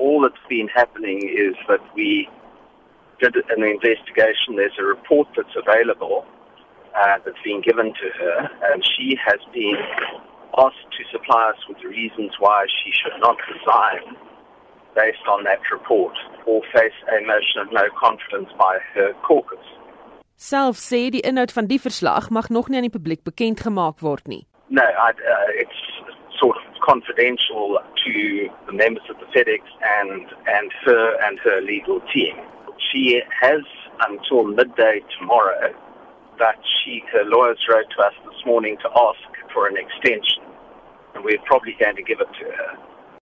all that's been happening is that we did an investigation. There's a report that's available uh, that's been given to her, and she has been asked to supply us with the reasons why she should not resign based on that report or face a motion of no confidence by her caucus. Self sê die inhoud van die verslag mag nog nie aan die publiek bekend gemaak word nie. No, I, uh, it's sort of confidential to the members FedEx and and her and her legal team. She has until midday tomorrow that she her lawyers wrote to us this morning to ask for an extension and we're probably going to give it to her.